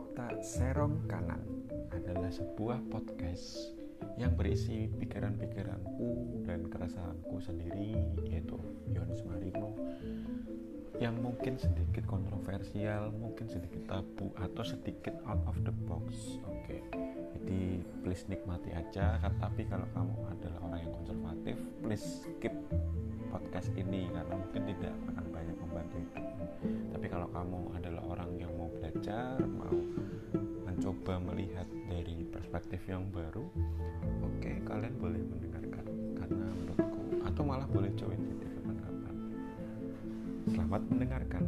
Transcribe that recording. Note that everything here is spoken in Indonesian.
Otak Serong Kanan adalah sebuah podcast yang berisi pikiran-pikiranku dan keresahanku sendiri yaitu Yohanes Marino yang mungkin sedikit kontroversial, mungkin sedikit tabu atau sedikit out of the box. Oke. Jadi please nikmati aja, tapi kalau kamu adalah orang yang konservatif, please skip podcast ini karena mungkin tidak akan banyak membantu. Tapi kalau kamu adalah orang yang mau belajar, mau dari perspektif yang baru, oke okay, kalian boleh mendengarkan karena menurutku atau malah boleh join di kapan-kapan. Selamat mendengarkan.